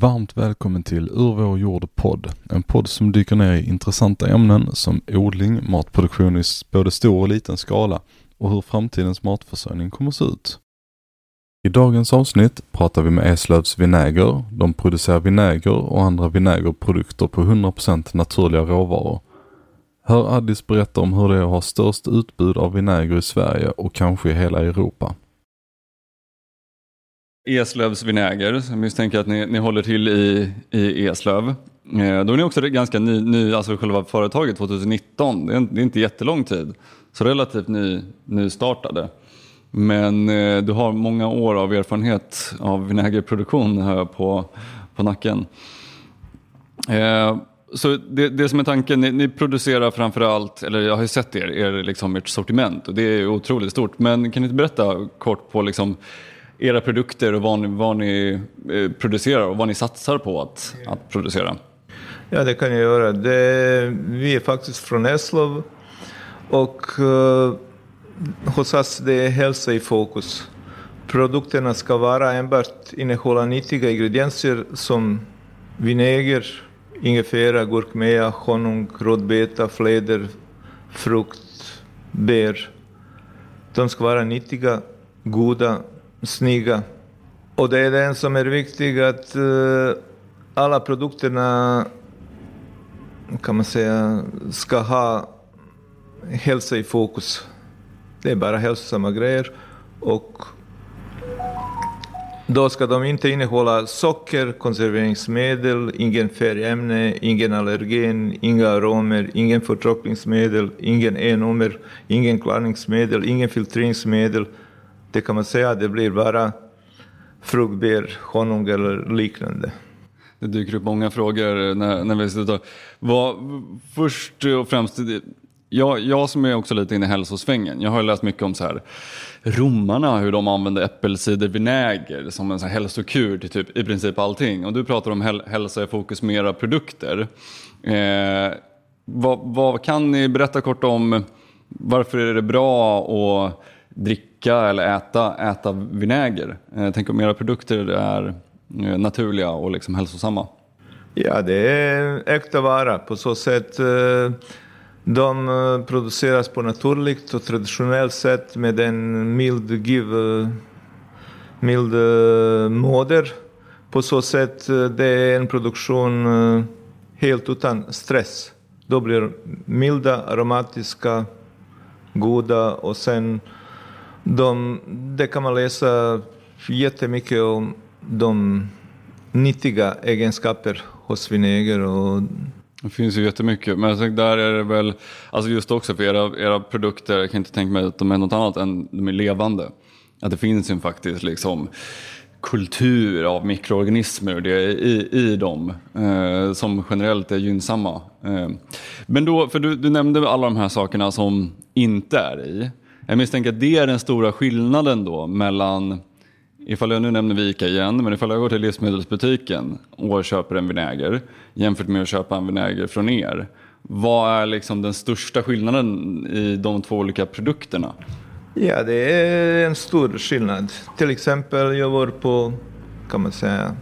Varmt välkommen till Ur vår jord podd. En podd som dyker ner i intressanta ämnen som odling, matproduktion i både stor och liten skala och hur framtidens matförsörjning kommer att se ut. I dagens avsnitt pratar vi med Eslövs Vinäger. De producerar vinäger och andra vinägerprodukter på 100% naturliga råvaror. Hör Addis berätta om hur det är att ha störst utbud av vinäger i Sverige och kanske i hela Europa. Eslövs vinäger, jag misstänker att ni, ni håller till i, i Eslöv. Eh, då är ni också ganska ny, ny alltså själva företaget 2019, det är, det är inte jättelång tid. Så relativt ny, nystartade. Men eh, du har många år av erfarenhet av vinägerproduktion hör jag på, på nacken. Eh, så det, det som är tanken, ni, ni producerar framförallt, eller jag har ju sett er, er liksom ert sortiment och det är otroligt stort. Men kan ni inte berätta kort på liksom era produkter och vad ni, vad ni eh, producerar och vad ni satsar på att, att producera? Ja, det kan jag göra. Det, vi är faktiskt från Eslöv och uh, hos oss det är hälsa i fokus. Produkterna ska vara enbart innehålla nyttiga ingredienser som vinäger, ingefära, gurkmeja, honung, rödbeta, fläder, frukt, bär. De ska vara nyttiga, goda, snygga. Och det är det som är viktigt att uh, alla produkterna kan man säga ska ha hälsa i fokus. Det är bara hälsosamma grejer och då ska de inte innehålla socker, konserveringsmedel, ingen färgämne, ingen allergen, inga aromer, ingen förtråkningsmedel, ingen E-nummer, ingen klarningsmedel, ingen filtreringsmedel. Det kan man säga, det blir bara fruktbär, honung eller liknande. Det dyker upp många frågor när, när vi sitter Vad, Först och främst, jag, jag som är också lite inne i hälsosvängen, jag har läst mycket om så här romarna, hur de använde äppelcidervinäger som en så här hälsokur till typ i princip allting. Och du pratar om häl hälsa i fokus med era produkter. Eh, vad, vad, kan ni berätta kort om varför är det bra att dricka eller äta, äta vinäger? Eh, tänk om era produkter är eh, naturliga och liksom hälsosamma. Ja, det är äkta vara på så sätt. Eh, de eh, produceras på naturligt och traditionellt sätt med en mild, giv, eh, mild eh, moder. På så sätt det är en produktion helt utan stress. Då blir milda, aromatiska, goda och sen de, det kan man läsa jättemycket om de nyttiga egenskaper hos vinäger och det finns ju jättemycket, men jag tänkte där är det väl, alltså just också för era, era produkter, jag kan inte tänka mig att de är något annat än de är levande. Att det finns ju faktiskt liksom kultur av mikroorganismer det i, i dem eh, som generellt är gynnsamma. Eh. Men då, för du, du nämnde alla de här sakerna som inte är i. Jag misstänker att det är den stora skillnaden då mellan Ifall jag nu nämner Vika igen, men ifall jag går till livsmedelsbutiken och köper en vinäger jämfört med att köpa en vinäger från er. Vad är liksom den största skillnaden i de två olika produkterna? Ja, det är en stor skillnad. Till exempel, jag var på, kan man säga,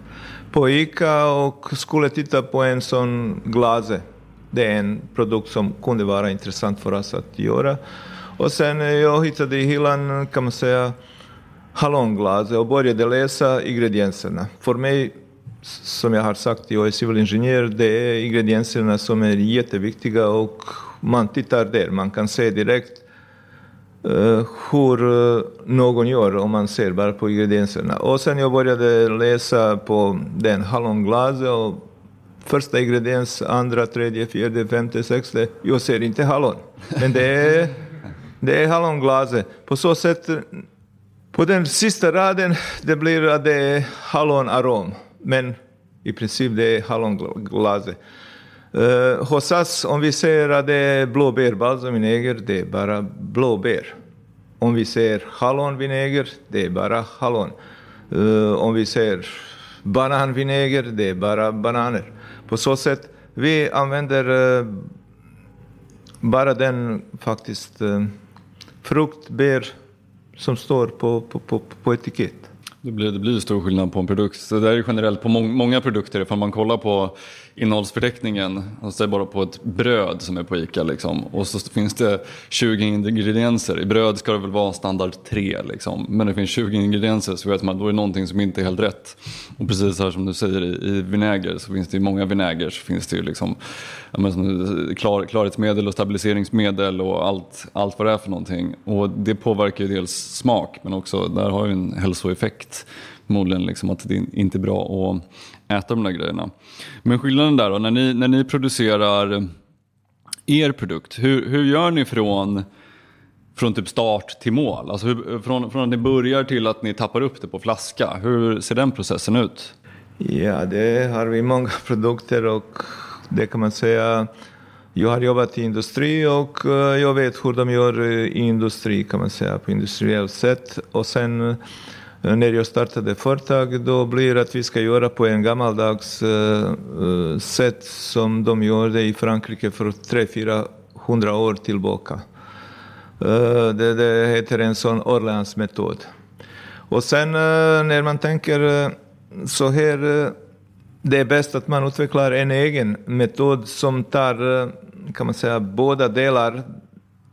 på ICA och skulle titta på en sån glase. Det är en produkt som kunde vara intressant för oss att göra. Och sen eh, jag hittade i hyllan, kan man säga, hallonglas och började läsa ingredienserna. För mig, som jag har sagt, jag är civilingenjör, det är ingredienserna som är jätteviktiga och man tittar där, man kan se direkt uh, hur eh, någon gör om man ser bara på ingredienserna. Och sen jag började läsa på den hallonglas, och första ingrediens, andra, tredje, fjärde, femte, sexte, jag ser inte hallon. Men det är, det är hallonglaset. På så sätt på den sista raden det blir att det är hallonarom, men i princip det är hallonglase. Uh, e, hos oss, om vi säger att det är blåbär balsamvinäger, det är bara blåbär. Om vi säger hallonvinäger, det är bara hallon. Uh, e, om vi säger bananvinäger, det är bara bananer. På så sätt, vi använder uh, bara den faktiskt uh, frukt, bär, som står på, på, på, på etikett. Det blir, det blir stor skillnad på en produkt. Så det är generellt på må många produkter. Ifall man kollar på innehållsförteckningen, alltså bara på ett bröd som är på ICA. Liksom, och så finns det 20 ingredienser. I bröd ska det väl vara standard 3. Liksom. Men det finns 20 ingredienser så vet man att då är det någonting som inte är helt rätt. Och precis här som du säger i, i vinäger så finns det i många vinäger så finns det ju liksom, ja, som, eh, klar, klarhetsmedel och stabiliseringsmedel och allt, allt vad det är för någonting. Och det påverkar ju dels smak men också där har ju en hälsoeffekt förmodligen liksom att det inte är bra att äta de där grejerna. Men skillnaden där då, när ni, när ni producerar er produkt, hur, hur gör ni från, från typ start till mål? Alltså hur, från, från att ni börjar till att ni tappar upp det på flaska, hur ser den processen ut? Ja, det har vi många produkter och det kan man säga jag har jobbat i industri och eh, jag vet hur de gör i industri kan man säga på industriellt sätt. Och sen när jag startade företag, då blir det att vi ska göra på en gammaldags uh, sätt som de gjorde i Frankrike för 300-400 år tillbaka. Uh, det, det, heter en sån Orleans-metod. Och sen uh, när man tänker så här, det är bäst att man utvecklar en egen metod som tar, kan man säga, båda delar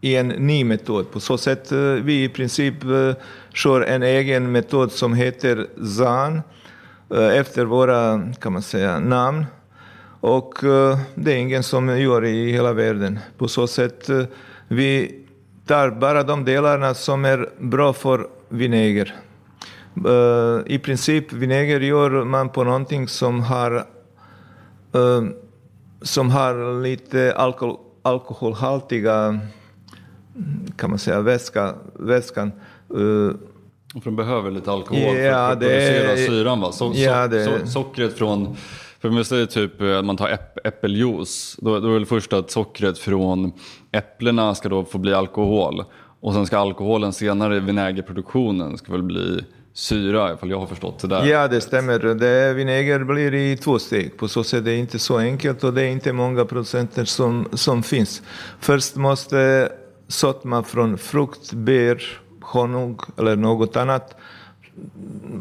i en ny metod. På så sätt eh, vi i princip eh, kör en egen metod som heter ZAN eh, efter våra, kan man säga, namn. Och det är ingen som gör i hela världen. På så sätt vi tar bara de delarna som är bra för vinäger. I princip vinäger gör man på någonting som har som har lite alkohol, alkoholhaltiga kan man säga, väska, väskan. Uh, för de behöver lite alkohol ja, för att producera är, syran va? So, ja, det, so, sockret från, för om säger typ att eh, man tar äpp, äppeljuice, då, då är det först att sockret från äpplena ska då få bli alkohol. Och sen ska alkoholen senare i vinägerproduktionen ska väl bli syra ifall jag har förstått det där. Ja det stämmer. Det, vinäger blir i två steg. På så sätt är det inte så enkelt och det är inte många producenter som, som finns. Först måste sötma från frukt, bär, honung eller något annat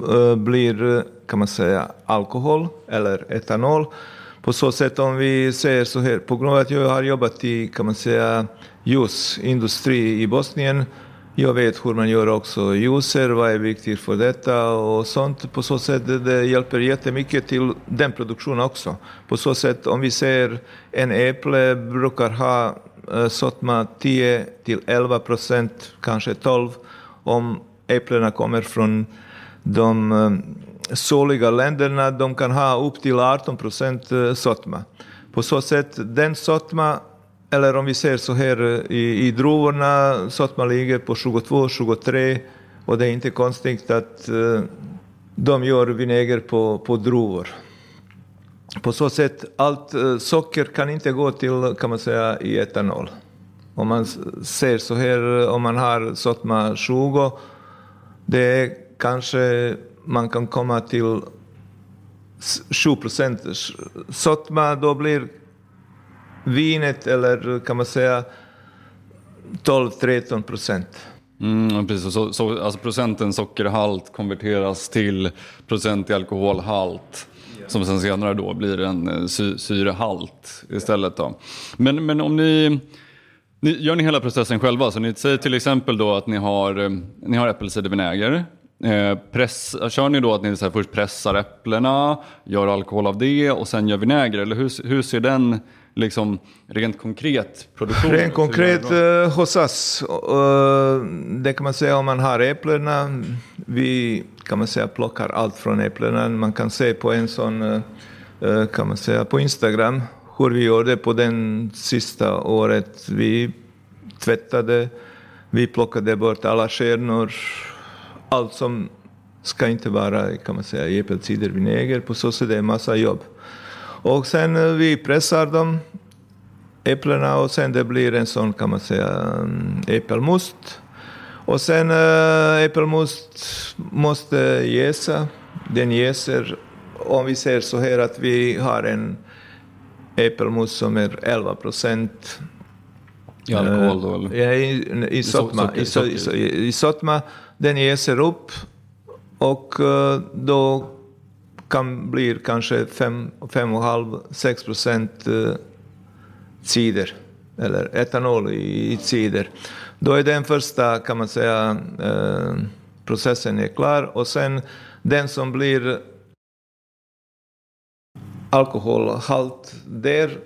eh, blir, eh, kan man säga, alkohol eller etanol. På så sätt om vi säger så här, på grund av att jag har jobbat i, kan man säga, ljusindustri i Bosnien, jag vet hur man gör också juicer, vad är viktigt för detta och sånt. På så sätt det hjälper jättemycket till den produktionen också. På så sätt om vi ser en äpple brukar ha Eh, sötma 10 till 11 procent, kanske 12, om äpplena kommer från de eh, soliga länderna. De kan ha upp till 18 procent eh, sötma. På så sätt, den sötma, eller om vi ser så här i, i druvorna, sötma ligger på 22-23 och det är inte konstigt att de gör vinäger på, på druvor på så sätt, allt eh, socker kan inte gå till, kan man säga, i etanol. Om man ser så här, eh, om man har sötma 20, det är kanske man kan komma till 7 procent sötma, då blir vinet, eller kan man säga 12-13 procent. Mm, precis, så, så, alltså procenten sockerhalt konverteras till procent i alkoholhalt. Som sen senare då blir en eh, sy syrehalt istället. Då. Men, men om ni, ni, gör ni hela processen själva? Så ni säger till exempel då att ni har, eh, ni har äppelcidervinäger. Eh, press, kör ni då att ni så först pressar äpplena, gör alkohol av det och sen gör vinäger? Eller hur, hur ser den liksom rent konkret produktion? Rent konkret uh, hos oss, uh, det kan man säga om man har äpplena. Vi kan man säga plockar allt från äpplena. Man kan se på en sån, uh, kan man säga på Instagram, hur vi gjorde på den sista året. Vi tvättade, vi plockade bort alla stjärnor, allt som ska inte vara, kan man säga, äppelcidervinäger. På så sätt är det massa jobb. Och sen eh, vi pressar dem, äpplena, och sen det blir en sån, kan man säga, mm, äppelmust. Och sen äh, äppelmust måste jäsa. Den jäser, om vi ser så här att vi har en äppelmust som är 11 procent i alkohol då? Ja, i, i, sötma. I, i, i, i sötma. Den jäser upp Och eh, då kan bli kanske 5,5-6 procent eh, cider, eller etanol i cider. Då är den första, kan man säga, eh, processen är klar och sen den som blir alkoholhalt där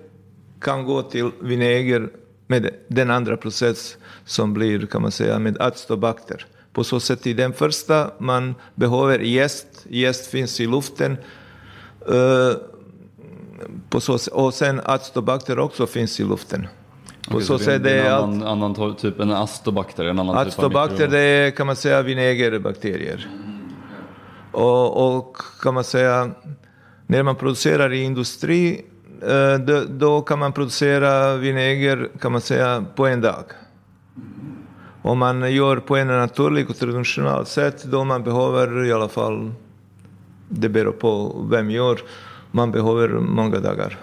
kan gå till vinäger med den andra process som blir, kan man säga, med actobacter. På så sätt i den första, man behöver jäst, jäst finns i luften. Uh, på så, och sen actobacter också finns i luften. På okay, så, så sätt det är annan, allt, annan typ, en actobacter? En annan actobacter typ det är kan man säga vinägerbakterier. Och, och kan man säga, när man producerar i industri, uh, då, då kan man producera vinäger kan man säga på en dag. Om man gör på en naturlig och traditionellt sätt, då man behöver i alla fall, det beror på vem gör, man behöver många dagar.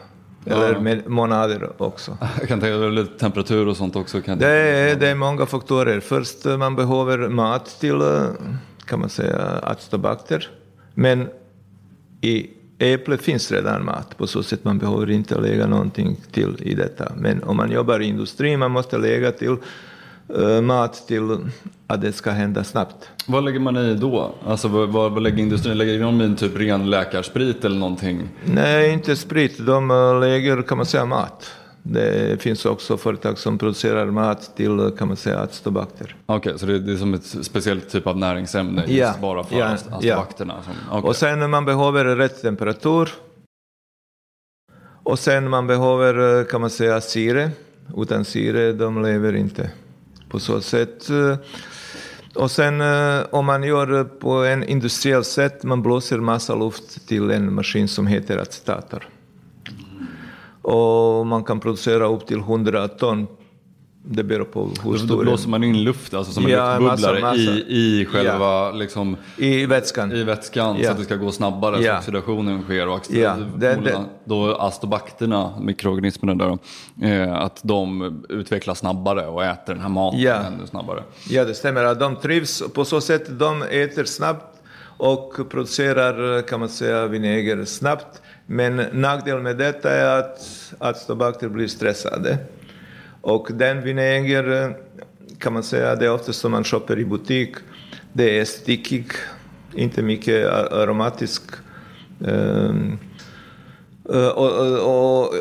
Eller med månader också. Jag kan tänka mig lite temperatur och sånt också. Kan det, är, det är många faktorer. Först man behöver mat till, kan man säga, actobacter. Men i äpple finns redan mat, på så sätt man behöver inte lägga någonting till i detta. Men om man jobbar i industrin, man måste lägga till mat till att det ska hända snabbt. Vad lägger man i då? Alltså vad, vad lägger industrin? Lägger de i typ ren läkarsprit eller någonting? Nej, inte sprit. De eh, lägger, kan man säga, mat. Det finns också företag som producerar mat till, kan man säga, acetobacter. Okej, okay, så det är, det är, som ett speciellt typ av näringsämne ja, just bara för ja, acetobacterna? Ja. Okay. Och sen man behöver rätt temperatur. Och sen man behöver, eh, kan man säga, syre. Utan syre, de lever inte på så sätt. Eh, och sen eh, om man gör det på en industriell sätt, man blåser massa luft till en maskin som heter acetator. Och man kan producera upp till 100 ton det beror på hur stor... Då blåser man in luft, alltså som en ja, luftbubblare massa, massa. I, i själva ja. liksom... I vätskan. I vätskan, ja. så att det ska gå snabbare, ja. så oxidationen sker. Och ja. det, det. Då astobakterna, mikroorganismerna där, eh, att de utvecklas snabbare och äter den här maten ja. ännu snabbare. Ja, det stämmer. De trivs på så sätt, de äter snabbt och producerar, kan man säga, vinäger snabbt. Men nackdelen med detta är att acetobacter blir stressade. Och den vinäger eh, kan man säga, det är ofta som man köper i butik. Det är stickig, inte mycket aromatisk. Um, och, och, och,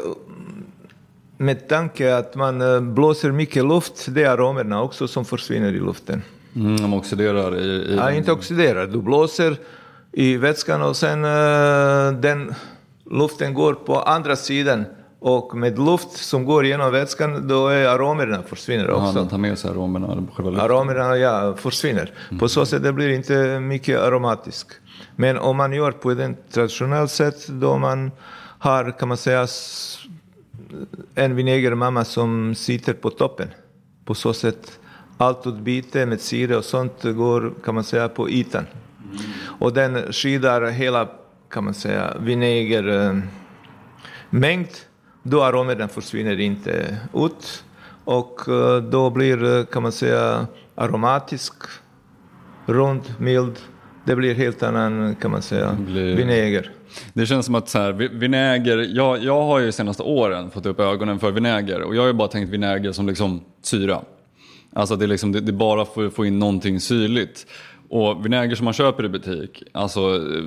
med tanke att man eh, blåser mycket luft, det är aromerna också som försvinner i luften. Mm, de oxiderar i... i ja, inte oxiderar. Du blåser i vätskan och sen den luften går på andra sidan och med luft som går genom vätskan, då är aromerna försvinner också. Ja, den tar med sig aromerna? Aromerna, ja, försvinner. Mm. På så sätt det blir inte mycket aromatisk. Men om man gör på ett traditionellt sätt, då man har, kan man säga, en vinägermamma som sitter på toppen. På så sätt allt utbyte med syre och sånt går, kan man säga, på ytan. Mm. Och den skyddar hela, kan man säga, vinägermängd då aromerna försvinner inte ut och eh, då blir, eh, kan man säga, aromatisk, rund, mild. Det blir helt annan, kan man säga, blir... vinäger. Det känns som att så här, vinäger, jag, jag har ju de senaste åren fått upp ögonen för vinäger och jag har ju bara tänkt vinäger som liksom syra. Alltså det är, liksom, det, det är bara för att få in någonting syrligt. Och vinäger som man köper i butik, alltså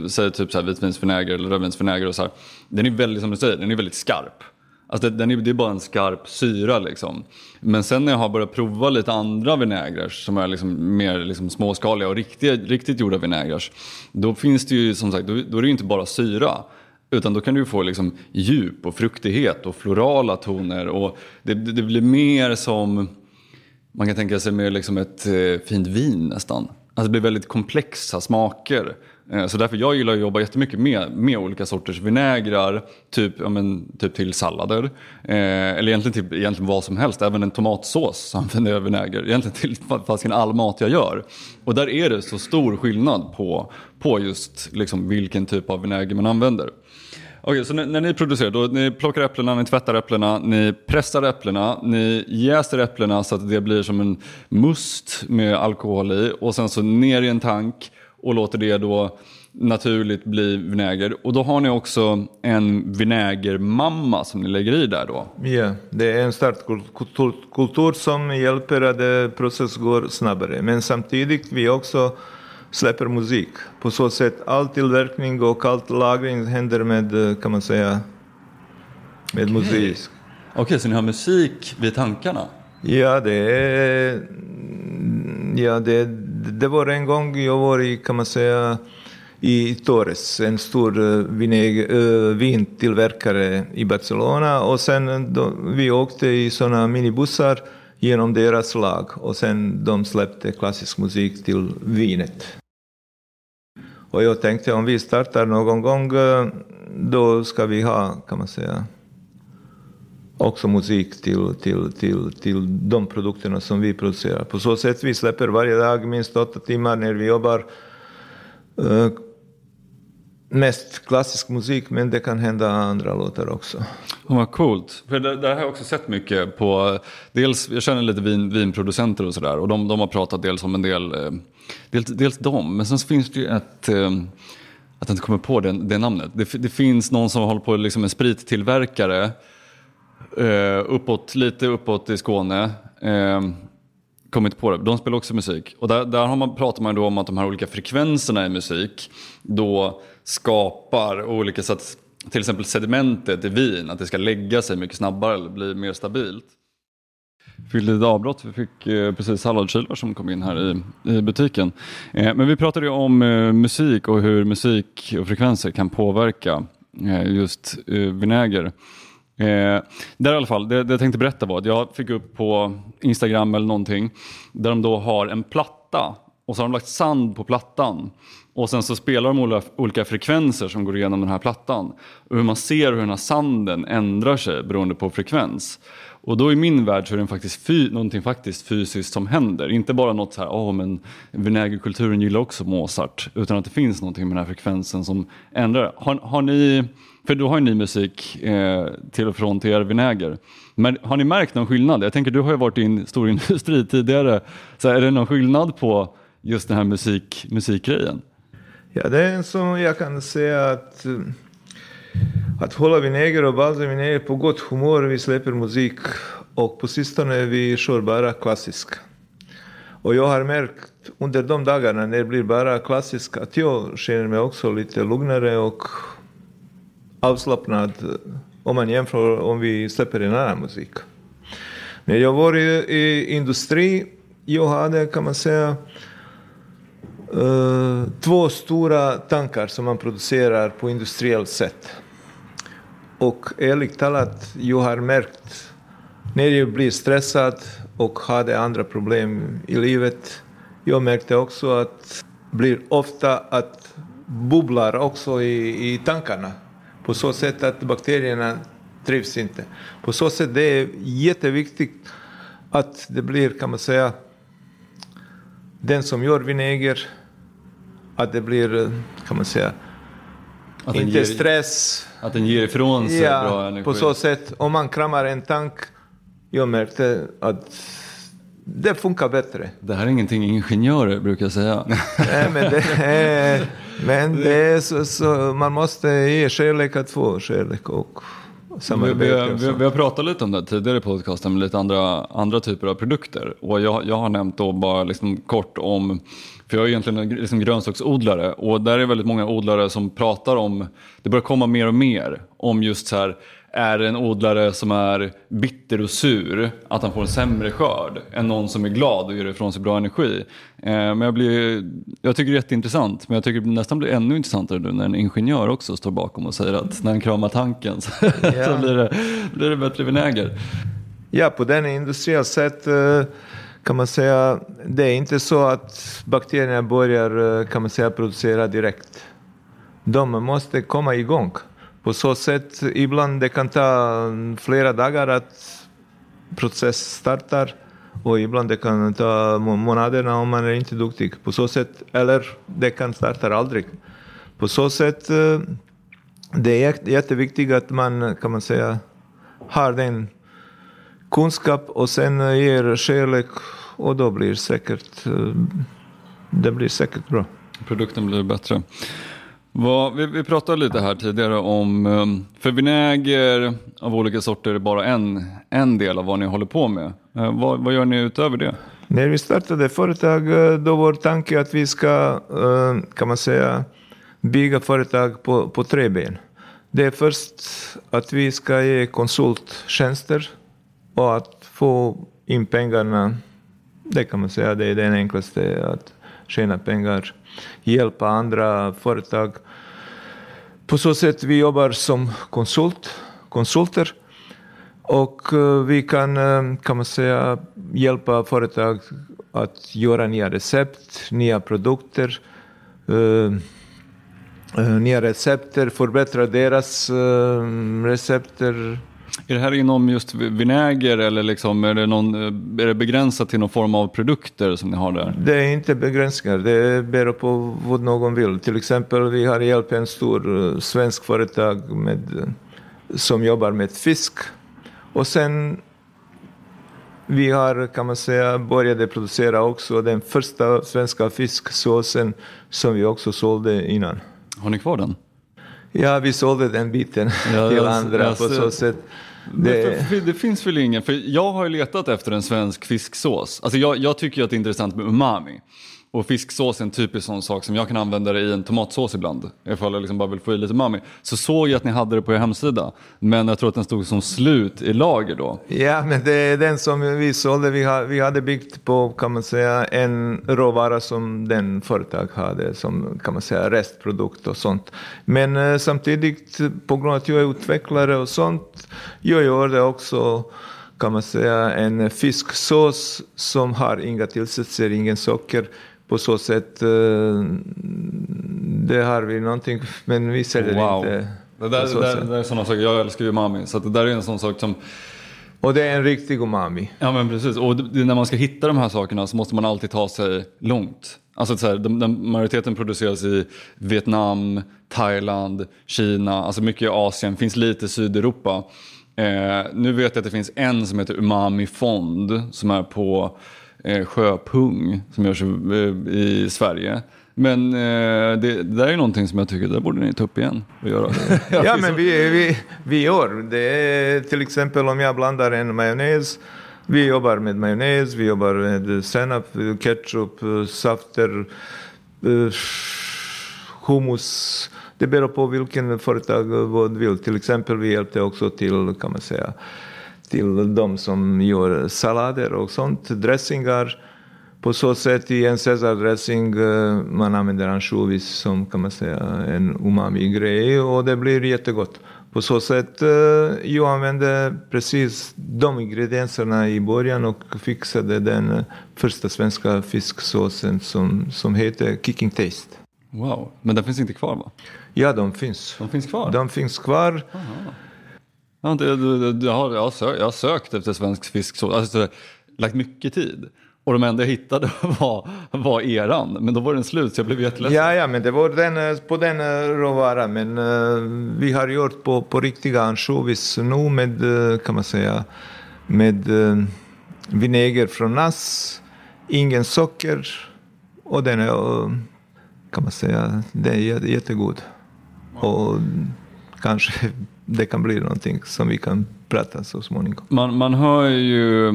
säg typ så här vitvinsvinäger eller rödvinsvinäger och så här, den är väldigt, som du säger, den är väldigt skarp. Alltså det, den är, det är bara en skarp syra liksom. Men sen när jag har börjat prova lite andra vinägrar som är liksom mer liksom småskaliga och riktiga, riktigt gjorda vinägrar. Då finns det ju som sagt, då, då är det ju inte bara syra. Utan då kan du få liksom djup och fruktighet och florala toner. Och det, det blir mer som, man kan tänka sig mer liksom ett eh, fint vin nästan. Alltså det blir väldigt komplexa smaker. Eh, så därför jag gillar att jobba jättemycket med, med olika sorters vinägrar, typ, ja, men, typ till sallader. Eh, eller egentligen till egentligen vad som helst, även en tomatsås använder jag vinäger. Egentligen till fasiken all mat jag gör. Och där är det så stor skillnad på, på just liksom, vilken typ av vinäger man använder. Okej, så när, när, ni producerar, då ni plockar äpplena, ni tvättar äpplena, ni pressar äpplena, ni jäser äpplena så att det blir som en must med alkohol i och sen så ner i en tank och låter det då naturligt bli vinäger. Och då har ni också en vinägermamma som ni lägger i där då. Ja, det är en startkultur som hjälper att processen går snabbare. Men samtidigt vi också släpper musik. På så sätt all tillverkning och all lagring händer med, kan man säga, med okay. musik. Okej, okay, så ni har musik vid tankarna? Ja, det är... Ja, det, det var en gång jag var i, kan man säga, i Torres, en stor eh, vineg, eh, vintillverkare i Barcelona. Och sen då, vi åkte i sådana minibussar genom deras lag och sen de släppte klassisk musik till vinet. Och jag tänkte om vi startar någon gång, eh, då ska vi ha, kan man säga, också musik till, till, till, till de produkterna som vi producerar. På så sätt vi släpper varje dag minst åtta timmar när vi jobbar. Uh, mest klassisk musik, men det kan hända andra låtar också. Oh, vad coolt. För det, det har jag också sett mycket på, dels, jag känner lite vin, vinproducenter och sådär och de, de har pratat dels om en del, eh, dels, dels dem, men sen finns det ju ett eh, att jag inte kommer på det, det namnet. Det, det, finns någon som håller på liksom en sprittillverkare Uh, uppåt, lite uppåt i Skåne. Eh, uh, kom inte på det. De spelar också musik. Och där, där har man, pratar man då om att de här olika frekvenserna i musik då skapar olika sätt, till exempel sedimentet i vin, att det ska lägga sig mycket snabbare eller bli mer stabilt. Fick lite avbrott, vi fick eh, precis salladskivar som kom in här i, i butiken. Eh, men vi pratade ju om eh, musik och hur musik och frekvenser kan påverka eh, just eh, vinäger. Eh, där i alla fall, det, det jag tänkte berätta var att jag fick upp på Instagram eller någonting där de då har en platta och så har de lagt sand på plattan och sen så spelar de olika, olika frekvenser som går igenom den här plattan och hur man ser hur den här sanden ändrar sig beroende på frekvens. Och då i min värld så är det faktiskt fy, någonting faktiskt fysiskt som händer. Inte bara något så här, åh oh, men vinägerkulturen gillar också Mozart. Utan att det finns någonting med den här frekvensen som ändrar. Har, har ni för då har ju ni musik eh, till och från till er vinäger. Men har ni märkt någon skillnad? Jag tänker du har ju varit i en stor industri tidigare. Så är det någon skillnad på just den här musik, musikgrejen? Ja, det är en som jag kan säga att eh, att hålla vinäger och balsavinäger på gott humör. Vi släpper musik och på sistone vi kör bara klassisk. Och jag har märkt under de dagarna när det blir bara klassisk att jag känner mig också lite lugnare och avslappnad om man jämför om vi släpper en annan musik. När jag var i, i industri, jag hade kan man säga uh, två stora tankar som man producerar på industriellt sätt. Och ärligt talat, jag har märkt när jag blir stressad och hade andra problem i livet, jag märkte också att det blir ofta att bubblar också i, i tankarna. På så sätt att bakterierna trivs inte. På så sätt det är jätteviktigt att det blir, kan man säga, den som gör vinäger, att det blir, kan man säga, att inte ger, stress. Att den ger ifrån sig ja, bra energi. på så sätt. Om man kramar en tank, jag märkte att det funkar bättre. Det här är ingenting ingenjörer brukar säga. Nej, men det är, men det är så, så, man måste ge kärlek att få kärlek och samarbete. Vi, vi, vi, har pratat lite om det tidigare i podcasten med lite andra, andra typer av produkter. Och jag, jag har nämnt då bara liksom kort om för jag är egentligen en liksom grönsaksodlare och där är väldigt många odlare som pratar om, det börjar komma mer och mer om just så här, är en odlare som är bitter och sur, att han får en sämre skörd än någon som är glad och gör ifrån sig bra energi. Eh, men jag, blir, jag tycker det är jätteintressant, men jag tycker det nästan blir ännu intressantare nu när en ingenjör också står bakom och säger att när han kramar tanken så, ja. så blir, det, blir det bättre vinäger. Ja, på den industriella sätt eh, kan man säga, det är inte så att bakterierna börjar eh, kan man säga, producera direkt. De måste komma igång. På så sätt, ibland det kan ta flera dagar att process startar och ibland det kan ta månaderna om man är inte duktig. På så sätt, eller det kan starta aldrig. På så sätt, eh, det är jätteviktigt att man, kan man säga, har den kunskap och sen ger kärlek och då blir säkert, eh, det blir säkert bra. Produkten blir bättre. Vad, vi, vi pratade lite här tidigare om, ehm, för vinäger av olika sorter är bara en, en del av vad ni håller på med. Eh, vad, vad gör ni utöver det? När vi startade företag eh, då var tanken att vi ska, eh, kan man säga, bygga företag på, på tre ben. Det är först att vi ska ge konsulttjänster och att få in pengarna. Det kan man säga, det är den enklaste att tjäna pengar, hjälpa andra företag. På så sätt vi jobbar som konsult, konsulter och eh, vi kan, eh, kan man säga, hjälpa företag att göra nya recept, nya produkter, eh, nya recepter, förbättra deras recept recepter. Är det här inom just vinäger eller liksom, är, det någon, är det begränsat till någon form av produkter som ni har där? Det är inte begränsningar, det beror på vad någon vill. Till exempel vi har hjälpt en stor uh, svensk företag med, som jobbar med fisk och sen vi har, kan man säga, började producera också den första svenska fisksåsen som vi också sålde innan. Har ni kvar den? Ja, vi sålde den biten ja, till andra jag, på så sätt. Det... För, det... finns väl ingen, för jag har ju letat efter en svensk fisksås. Alltså jag, jag tycker ju att det är intressant med umami. Och fisksås är en typisk sån sak som jag kan använda i en tomatsås ibland. Ifall jag liksom bara vill få i lite umami. Så såg jag att ni hade det på er hemsida. Men jag tror att den stod som slut i lager då. Ja, men det är den som vi sålde. Vi, vi hade byggt på, kan man säga, en råvara som den företag hade. Som, kan man säga, restprodukt och sånt. Men eh, samtidigt, på grund av att jag är utvecklare och sånt, jag gör det också kan man säga en fisksås som har inga tillsatser, ingen socker på så sätt, eh, det har vi någonting, men vi säljer wow. inte. Det där, det där, det där är sådana saker, jag älskar ju umami, så det där är en sån sak som och det är en riktig umami. Ja men precis, och när man ska hitta de här sakerna så måste man alltid ta sig långt. Alltså så här, den, den, majoriteten produceras i Vietnam, Thailand, Kina, alltså mycket i Asien, finns lite i Sydeuropa. Eh, nu vet jag att det finns en som heter Umami Fond som är på eh, Sjöpung som görs eh, i Sverige. Men eh, det, det, där är någonting som jag tycker, det borde ni ta upp igen och göra. ja, men vi, vi, vi gör. Det är till exempel om jag blandar en majonnäs. Vi jobbar med majonnäs, vi jobbar med senap, ketchup, safter, eh, hummus. Det beror på vilken företag vad vill. Till exempel vi hjälpte också till, kan man säga, till de som gör sallader och sånt, dressingar. På så sätt i en Caesar-dressing eh, man använder ansjovis som kan man säga en umami-grej och det blir jättegott. På så sätt eh, jag använde precis de ingredienserna i början och fixade den första svenska fisksåsen som, som heter Kicking Taste. Wow, men den finns inte kvar va? Ja, de finns. De finns kvar? De finns kvar. Aha. Jag har, jag, har, jag, har sökt, jag har sökt efter svensk fisksås, alltså, lagt mycket tid. Och de enda jag hittade var, var eran, men då var den slut så jag blev jätteledsen. Ja, ja, men det var den, eh, på den eh, råvaran. Men uh, vi har gjort på, på riktiga ansjovis nu med, kan man säga, med uh, vinäger från nass, ingen socker och den är, kan man säga, den är jättegod. Och kanske det kan bli någonting som vi kan prata så småningom. Man, man hör ju,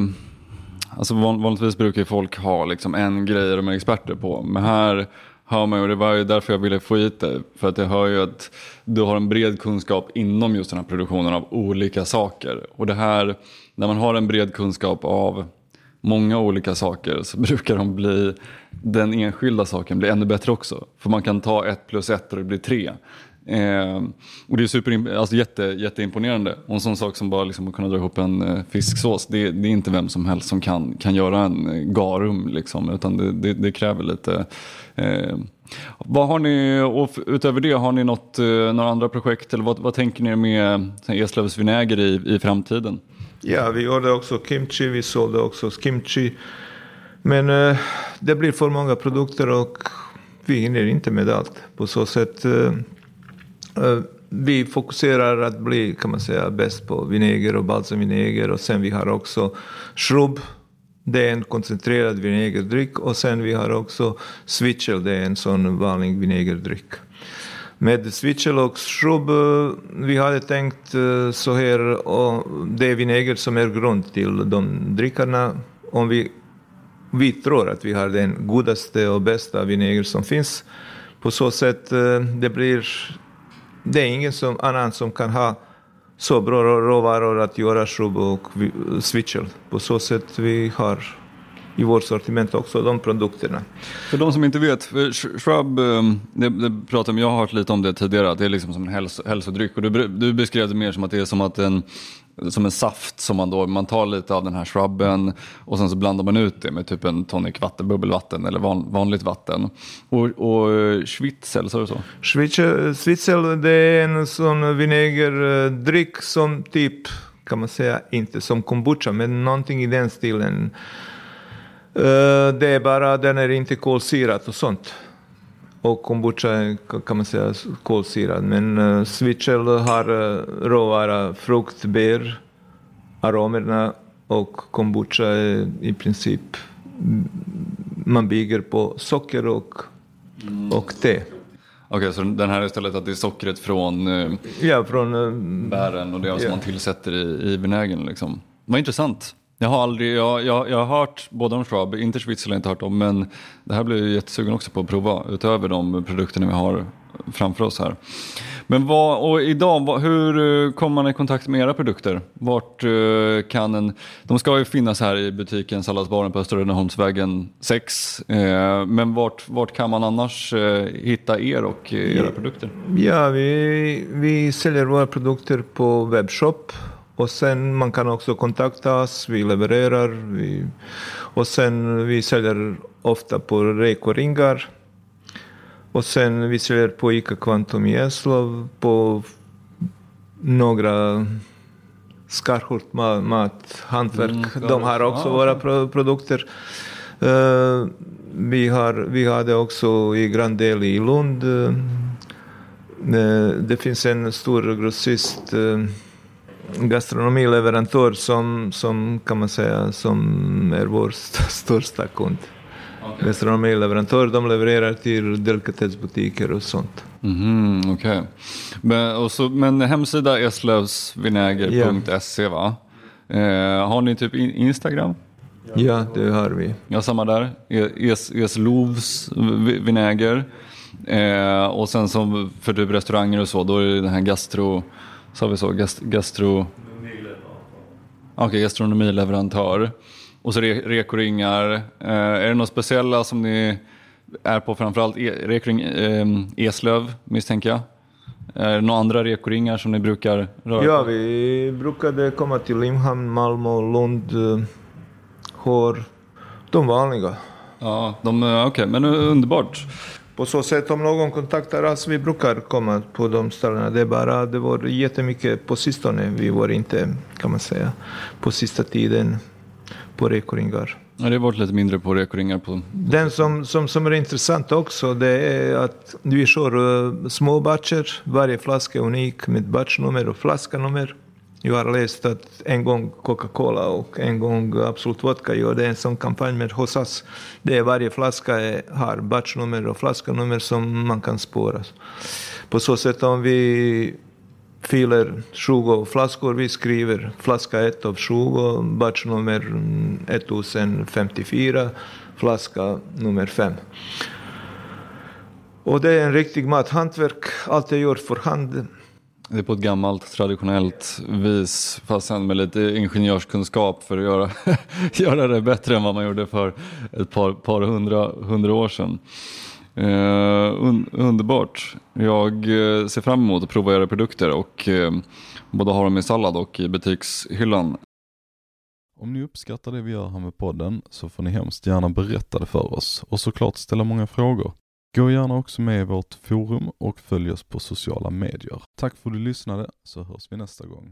alltså vanligtvis brukar folk ha liksom en grej de är experter på. Men här hör man ju, och det var ju därför jag ville få hit dig. För att jag hör ju att du har en bred kunskap inom just den här produktionen av olika saker. Och det här, när man har en bred kunskap av många olika saker så brukar de bli, den enskilda saken bli ännu bättre också. För man kan ta ett plus ett och det blir tre. Eh, och det är super, alltså jätte, jätteimponerande. Och en sån sak som bara liksom att kunna dra ihop en eh, fisksås. Det, det, är inte vem som helst som kan, kan göra en eh, garum. Liksom, utan det, det, det kräver lite. Eh, vad har ni, och utöver det, har ni något, eh, några andra projekt? Eller vad, vad tänker ni med eh, Eslövs vinäger i, i framtiden? Ja, vi gjorde också kimchi. Vi sålde också kimchi. Men eh, det blir för många produkter och vi hinner inte med allt. På så sätt Eh, Eh, vi fokuserar att bli, kan man säga, bäst på vinäger och balsamvinäger och sen vi har också shrub. Det är en koncentrerad vinägerdryck och sen vi har också switchel, det är en sån vanlig vinägerdryck. Med switchel och shrub, eh, vi hade tänkt eh, så här, och det är vinäger som är grund till de drickarna. Om vi, vi tror att vi har den godaste och bästa vinäger som finns. På så sätt, det blir, det är ingen som, annan som kan ha så bra råvaror att göra shrub och switchel. På så sätt vi har i vårt sortiment också, de produkterna. För de som inte vet, shrub, ehm, det, det pratar jag har hört lite om det tidigare, att det är liksom som en hälso, hälsodryck. Och du, du beskrev det mer som att det är som att en som en saft som man då, man tar lite av den här shrubben och sen så blandar man ut det med typ en tonic vatten, bubbelvatten eller van, vanligt vatten. Och, och schwitzel, sa du så? Schwitzel, det är en sån vinägerdryck som typ, kan man säga, inte som kombucha, men någonting i den stilen. Eh, det är bara, den är inte kolsyrat och sånt. Och kombucha kan man säga kolsyrad. Men uh, switchel har uh, råvara, frukt, bär, aromerna och kombucha är i princip man bygger på socker och, mm. och te. Okej, okay, så den här är istället att det är sockret från, uh, ja, från bären och det som ja. man tillsätter i, i vinägen liksom. Vad intressant. Jag har aldrig, jag, jag, jag har hört både om Schwab, inte Schwitzel har jag inte hört om, men det här blir jag jättesugen också på att prova utöver de produkterna vi har framför oss här. Men vad, och idag, hur eh, kommer man i kontakt med era produkter? Vart eh, kan en, de ska ju finnas här i butiken Salladsbaren på Östra Rönneholmsvägen 6. Eh, men vart, vart kan man annars eh, hitta er och era produkter? Ja, vi, vi säljer våra produkter på webbshop och sen man kan också kontakta oss, vi levererar. Vi, och sen vi säljer ofta på rekoringar. Och sen vi säljer på ICA Quantum i Eslov, på några Skarhult mat, hantverk. Mm, De har också ah, våra pro produkter. Uh, vi, har, vi hade också i Grandel i Lund. Uh, det finns en stor grossist uh, gastronomileverantör som, som kan man säga som är vår största kund. Okay. Gastronomileverantör, de levererar till delikatessbutiker och sånt. Mm, Okej. Okay. Men, men hemsida eslövsvinäger.se va? Eh, har ni typ Instagram? Ja, det har vi. Ja, samma där. E- es, Eslovs vinäger. Eh, och sen som för typ restauranger och så, då är det den här gastro så har vi så, gast, gastro... Okej, okay, gastronomileverantör. Och så re, rekoringar. Eh, är det något speciella som ni är på framförallt? E, rekoring eh, Eslöv misstänker jag. Är det några andra rekoringar som ni brukar röra Ja, vi brukade komma till Limhamn, Malmö, Lund, eh, Hår. De vanliga. Ja, de, okej, okay, men underbart på så sätt om någon kontaktar oss, vi brukar komma på de ställena. Det är bara, det var jättemycket på sistone. Vi var inte, kan man säga, på sista tiden på rekoringar. Ja, det har varit lite mindre på rekoringar. På... Den som, som, som är intressant också, det är att vi kör uh, små batcher. Varje flaska är unik med batchnummer och flaskanummer. Jag har läst att en gång Coca-Cola och en gång Absolut Vodka gjorde en sån kampanj med hos oss. Det är varje flaska är, har batchnummer och flaskanummer som man kan spåra. På så sätt om vi fyller 20 flaskor, vi skriver flaska 1 av 20, batchnummer 1054, flaska nummer 5. Och det är en riktig mathantverk, allt är gjort för hand. Det är på ett gammalt traditionellt vis fast sen med lite ingenjörskunskap för att göra, göra det bättre än vad man gjorde för ett par, par hundra, hundra år sedan. Eh, uh, un, underbart. Jag uh, ser fram emot att prova era produkter och uh, både ha dem i sallad och i butikshyllan. Om ni uppskattar det vi gör här med podden så får ni hemskt gärna berätta det för oss och såklart ställa många frågor. Gå gärna också med i vårt forum och följ oss på sociala medier. Tack för att du lyssnade så hörs vi nästa gång.